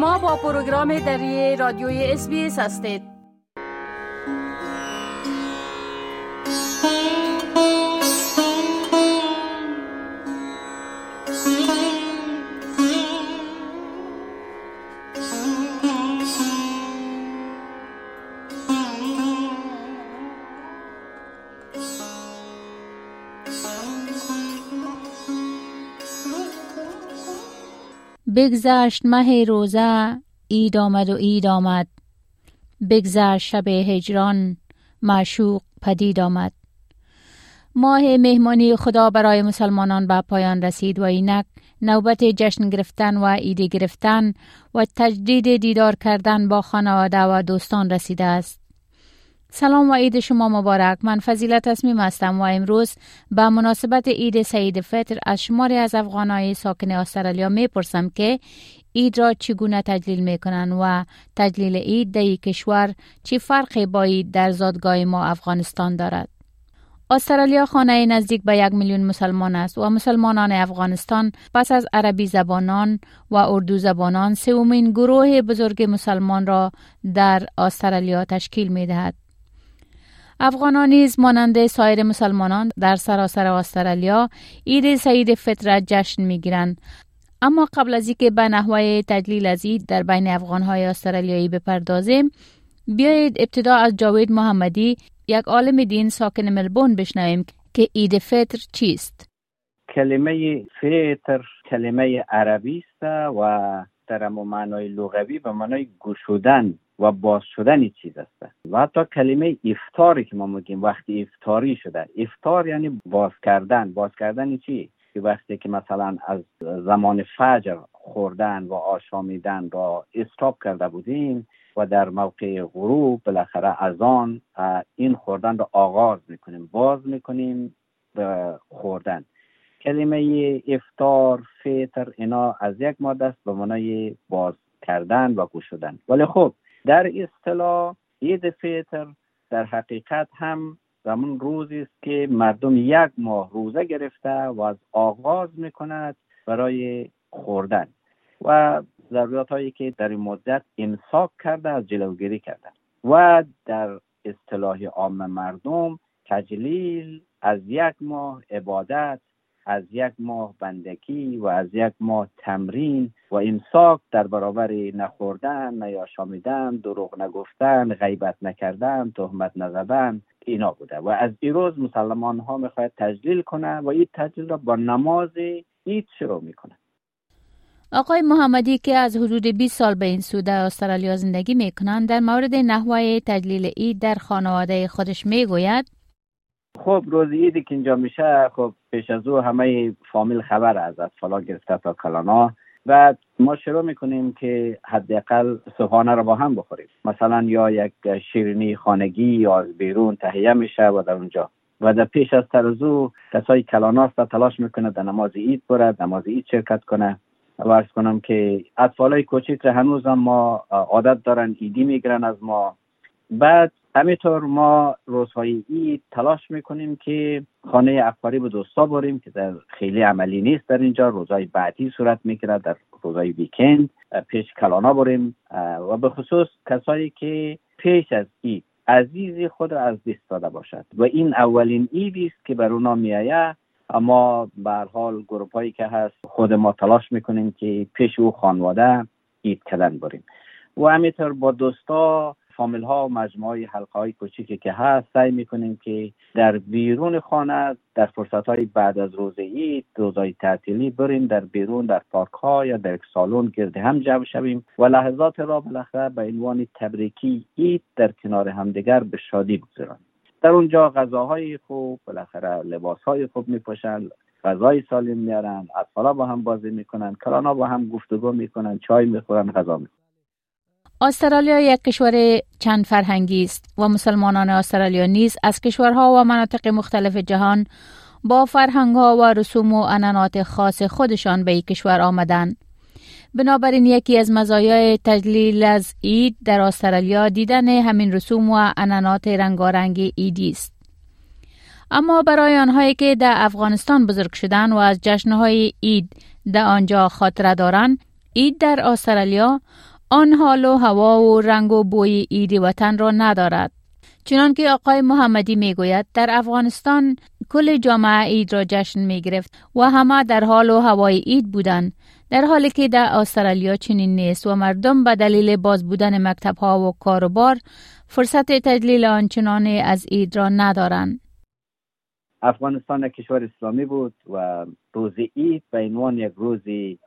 شما با پروگرام دری رادیوی اس هستید. بگذشت مه روزه اید آمد و اید آمد بگذشت شب هجران معشوق پدید آمد ماه مهمانی خدا برای مسلمانان به پایان رسید و اینک نوبت جشن گرفتن و ایده گرفتن و تجدید دیدار کردن با خانواده و دوستان رسیده است. سلام و عید شما مبارک من فضیلت تصمیم هستم و امروز به مناسبت عید سعید فطر از شماری از افغانهای ساکن استرالیا می‌پرسم که عید را چگونه تجلیل می‌کنن و تجلیل عید در کشور چی فرقی با عید در زادگاه ما افغانستان دارد استرالیا خانه نزدیک به یک میلیون مسلمان است و مسلمانان افغانستان پس از عربی زبانان و اردو زبانان سومین گروه بزرگ مسلمان را در استرالیا تشکیل می دهد. افغانان نیز مانند سایر مسلمانان در سراسر استرالیا عید سعید فطر جشن می گیرند. اما قبل از اینکه به نحوه تجلیل از عید در بین افغانهای استرالیایی بپردازیم بیایید ابتدا از جاوید محمدی یک عالم دین ساکن ملبون بشنویم که عید فطر چیست کلمه فطر کلمه عربی است و در معنای لغوی به معنای گشودن و باز شدن چیز است. و حتی کلمه افتاری که ما میگیم وقتی افتاری شده. افتار یعنی باز کردن. باز کردن چی؟ که وقتی که مثلا از زمان فجر خوردن و آشامیدن را استاپ کرده بودیم و در موقع غروب بالاخره از آن این خوردن را آغاز می‌کنیم. باز می‌کنیم به خوردن. کلمه افتار فطر اینا از یک ماده است به معنای باز کردن و گوشودن ولی خب در اصطلاح عید فطر در حقیقت هم زمان روزی است که مردم یک ماه روزه گرفته و از آغاز می‌کند برای خوردن و ضروریات هایی که در این مدت امساک کرده از جلوگیری کردن و در اصطلاح عام مردم تجلیل از یک ماه عبادت از یک ماه بندگی و از یک ماه تمرین و امساک در برابر نخوردن نیاشامیدن دروغ نگفتن غیبت نکردن تهمت نزدن اینا بوده. و از روز مسلمان ها می‌خواید تجلیل کنه و این تجلیل را با نماز عید شروع می‌کنه آقای محمدی که از حدود 20 سال به این سوده استرالیا زندگی می‌کنند در مورد نحوه تجلیل عید در خانواده خودش می‌گوید خب روز عیدی که اینجا میشه خب پیش از او همه فامیل خبر از از فلا گرفته تا کلانا و ما شروع می‌کنیم که حداقل صبحانه رو با هم بخوریم. مثلا یا یک شیرینی خانگی یا از بیرون تهیه میشه و در اونجا. و در پیش از ترزو کسای کلاناست تلاش می‌کنه در نماز عید برد نماز عید شرکت کنه. و ارز کنم که اطفال های کوچیک هنوز هم ما عادت دارن ایدی می‌گیرن از ما. بعد همینطور ما روزهای عید تلاش می‌کنیم که خانه افکاری به دوستا بریم که در خیلی عملی نیست در اینجا. روزهای بعدی صورت می‌گیره در روزهای ویکند پیش کلانا بریم. و به خصوص کسایی که پیش از عید عزیزی خود را از دست داده باشد. و این اولین ایدی است که بر اونا میآید. اما به حال گروپ هایی که هست خود ما تلاش می‌کنیم که پیش او خانواده عید کردن بریم. و همینطور با دوستا فامیل ها و مجموعه حلقه های کوچیکی که هست سعی می‌کنیم که در بیرون خانه در فرصت های بعد از روز عید روزهای تعطیلی بریم در بیرون در پارک ها یا در یک سالن گرد هم جمع شویم و لحظات را بالاخره به عنوان تبریکی عید در کنار همدیگر به شادی بگذاریم. در اونجا غذاهای خوب بالاخره لباس های خوب میپوشن غذای سالم میارن اطفالا با هم بازی می‌کنن کلانا با هم گفتگو می‌کنن چای می‌خورن غذا می‌خورن. استرالیا یک کشور چند فرهنگی است و مسلمانان استرالیا نیز از کشورها و مناطق مختلف جهان با فرهنگها و رسوم و انانات خاص خودشان به این کشور آمدند. بنابراین یکی از مزایای تجلیل از عید در استرالیا دیدن همین رسوم و انانات رنگارنگ ایدی است. اما برای آنهایی که در افغانستان بزرگ شدن و از جشنهای عید در آنجا خاطره دارند، عید در استرالیا آن حال و هوا و رنگ و بوی عید وطن را ندارد. چنان که آقای محمدی می گوید در افغانستان کل جامعه عید را جشن می گرفت و همه در حال و هوای عید بودند در حالی که در استرالیا چنین نیست و مردم به دلیل باز بودن مکتب ها و کاروبار فرصت تجلیل آنچنان از عید را ندارند. افغانستان کشور اسلامی بود و روز عید به عنوان یک روز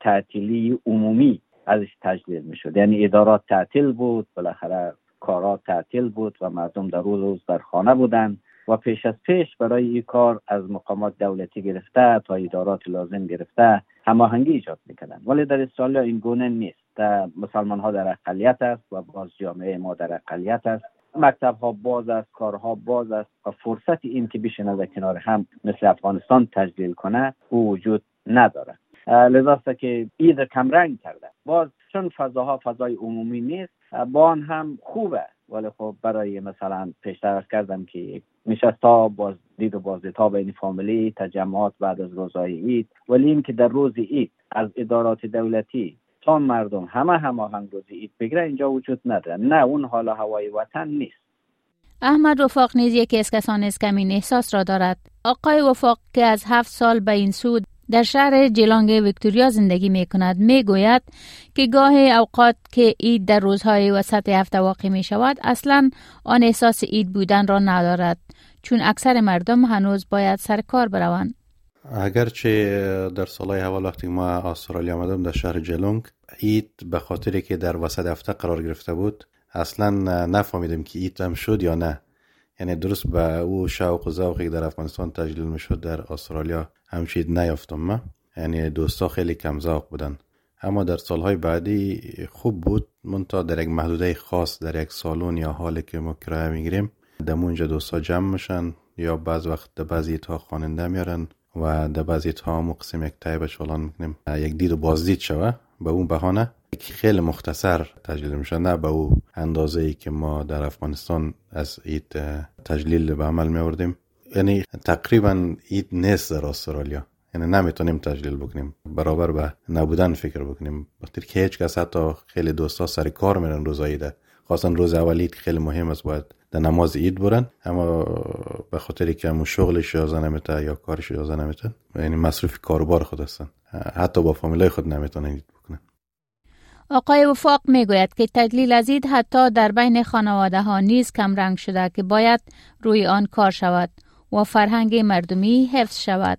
تعطیلی عمومی ازش تجلیل می شد یعنی ادارات تعطیل بود بالاخره کارا تعطیل بود و مردم در روز روز در خانه بودند و پیش از پیش برای این کار از مقامات دولتی گرفته تا ادارات لازم گرفته هماهنگی ایجاد می‌کردن. ولی در استرالیا این گونه نیست. مسلمان ها در اقلیت است و باز جامعه ما در اقلیت است. مکتب ها باز است کارها باز است و فرصت این که بشینه در کنار هم مثل افغانستان تجلیل کنه او وجود نداره. لذا که عید کمرنگ کرده. باز چون فضاها فضای عمومی نیست با آن هم خوبه. ولی خب برای مثلا پیشتر کردم که نشست ها باز دید و بازدید ها بین فامیلی تجمعات بعد از روزهای عید. ولی این که در روز عید از ادارات دولتی تا مردم همه هماهنگ روز عید بگیره اینجا وجود نداره. نه اون حالا هوای وطن نیست. احمد وفاق نیز یکی از کسان است که احساس را دارد. آقای وفاق که از هفت سال به این سود در شهر جلانگ ویکتوریا زندگی می کند می گوید که گاه اوقات که عید در روزهای وسط هفته واقع می شود اصلا آن احساس عید بودن را ندارد. چون اکثر مردم هنوز باید سر کار بروند. اگرچه در سالهای اول وقتی ما استرالیا آمدم در شهر جلونگ عید به خاطری که در وسط هفته قرار گرفته بود اصلا نفهمیدم که عید هم شد یا نه. یعنی درست به او شوق و ذوقی در افغانستان تجلیل می‌شد در استرالیا. همچید نیافتم ما یعنی دوستا خیلی کم ذوق بودن. اما در سالهای بعدی خوب بود. منتها در یک محدوده خاص در یک سالن یا حالی که ما کرایه می‌گیریم دمونجا دوستا جمع میشن یا بعض وقت در بعضی تا خواننده میارن و در بعضی تا مقسم یک تایب چالان می‌کنیم. یک دید و بازدید شوه به اون بهانه. خیلی مختصر تجلیل میشه نه به او اندازه ای که ما در افغانستان از اید تجلیل به عمل میوردیم یعنی تقریبا اید نیست در استرالیا. یعنی نمی‌تونیم تجلیل بکنیم. برابر به نبودن فکر بکنیم. وقتی که هیچ کس حتی خیلی دوستا سر کار میرن روز عیده خاصا روز اول که خیلی مهم است باید در نماز عید برن. اما به خاطری که همون شغلش اجازه نمیته یا کارش اجازه نمیته یعنی مصروف کاروبار خود هستن. حتی با فامیلای خود نمی‌تونن عید بکنن. آقای وفاق می‌گوید که تدلیل از عید حتی در بین خانواده ها نیز کم رنگ شده که باید روی آن کار شود. و فرهنگ مردمی حفظ شود.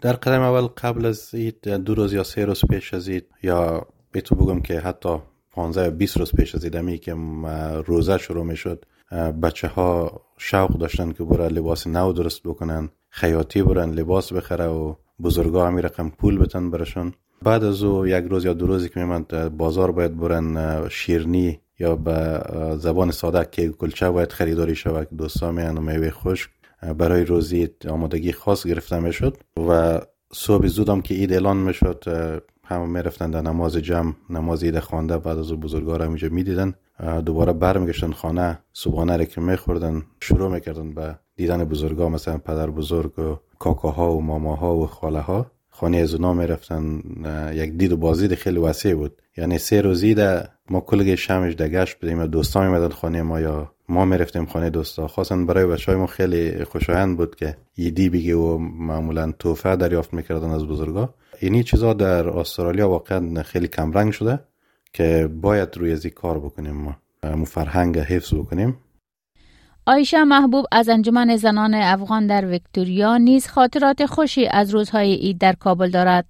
در قدم اول قبل از عید دو روز یا سه روز پیش از عید یا به تو بگم که حتی 15 یا 20 روز پیش از عید که روزه شروع می شد بچه ها شوق داشتن که برای لباس نو درست بکنن خیاطی برن لباس بخره و بزرگا همی رقم پول بتن برشون بعد از او یک روز یا دو روزی که میمند بازار باید برن شیرنی یا به زبان ساده که کلچه باید خریداری شود. دوستا میان و میوه خشک. برای روزی آمادگی خاص گرفته می‌شد و صبح زودم که عید اعلان می‌شد همه می‌رفتن در نماز جمع نماز عید خوانده بعد از بزرگا را اینجا می‌دیدن. دوباره برمیگشتن خانه صبحانه را که میخوردن شروع می‌کردن به دیدن بزرگا مثلا پدر بزرگ و کاکاها و ماماها و خاله ها خانه از اونا می‌رفتن. یک دید و بازدید خیلی وسیع بود. یعنی سه روزی ما کلگی شمش دگشت بودیم دوستان میمدن خانه ما یا ما می‌رفتیم خانه دوستا. خاصا برای بچه های ما خیلی خوشایند بود که یدی بگی و معمولا توفه دریافت می‌کردن از بزرگا. اینی چیزا در استرالیا واقعا خیلی کمرنگ شده که باید روی ازی کار بکنیم ما. مو فرهنگ حفظ بکنیم. آیشه محبوب از انجمن زنان افغان در ویکتوریا نیز خاطرات خوشی از روزهای عید در کابل دارد.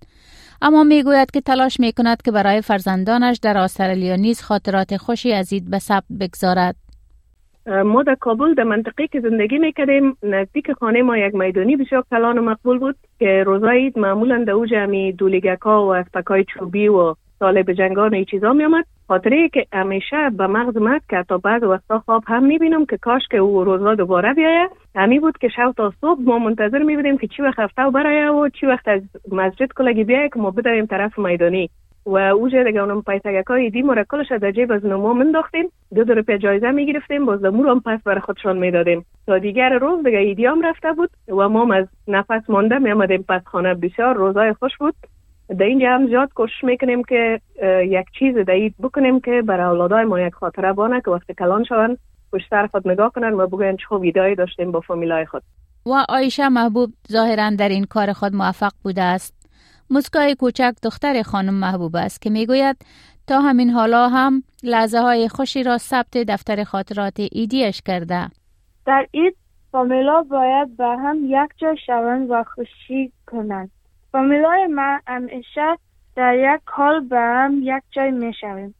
اما می‌گوید که تلاش می کند که برای فرزندانش در استرالیا نیز خاطرات خوشی از عید به ثبت بگذارد. ما در کابل در منطقه که زندگی می‌کردیم نزدیک خانه ما یک میدانی بسیار کلان و مقبول بود که روزای عید معمولا در اوج همی دولیگکا و اسپکای چوبی و طالب جنگان و این چیزا می آمد خاطره که همیشه به مغز مد که تا بعد وقتا خواب هم می‌بینم که کاش که او روزها دوباره بیایه همی بود که شب تا صبح ما منتظر میبودیم که چی وقت هفته برایه و چی وقت از مسجد کلگی بیایه که ما بدویم طرف میدانی. و اوجه دیگه اونم پیتگکای دی را کلش در جیب از نمو منداختیم. دو دو روپیه جایزه می‌گرفتیم باز دمور هم پس برای خودشان می‌دادیم. تا دیگر روز دیگه ایدی هم رفته بود و ما از نفس مانده میامدیم پس خانه بسیار روزای خوش بود. در اینجا هم زیاد کوشش می‌کنیم که یک چیز دهید بکنیم که برای اولادای ما یک خاطره بانه که وقتی کلان پشت خود نگاه کنن و بگوین چه ویدایی داشتیم با فامیلای خود. و آیشه محبوب ظاهرا در این کار خود موفق بوده است. مسکای کوچک دختر خانم محبوب است که می‌گوید تا همین حالا هم لحظه های خوشی را ثبت دفتر خاطرات ایدیش کرده. در اید فامیلا باید به هم یک جا شوند و خوشی کنند. فامیلای من همیشه در یک حال به هم یک جای می شویم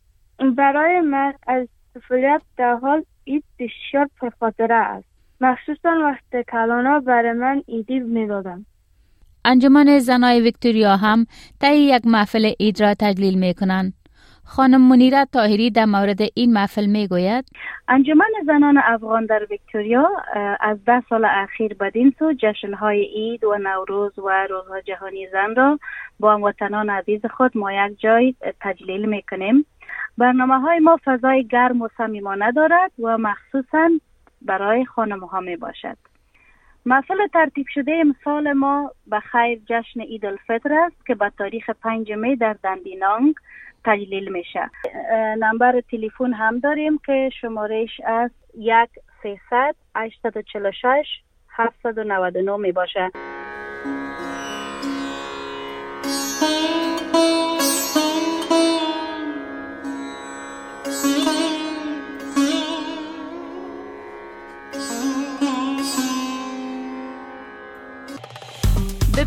برای من از طفولیت در حال اید بسیار پرخاطره است. مخصوصا وقت کلانا برای من ایدی می دادم. انجمن زنای ویکتوریا هم طی یک محفل اید را تجلیل می کنند. خانم منیره تاهری در مورد این محفل می گوید انجمن زنان افغان در ویکتوریا از ده سال اخیر بدین سو جشن های اید و نوروز و روزها جهانی زن را با هموطنان عزیز خود ما یک جای تجلیل می کنیم برنامه های ما فضای گرم و صمیمانه دارد و مخصوصا برای خانم ها می باشد محفل ترتیب شده امسال ما به خیر جشن عید الفطر است که به تاریخ 5 می در دندینانگ تجلیل میشه. نمبر تلفن هم داریم که شمارش از یک سیصد هشتاد و شش هفتصد و نود و نو می باشه.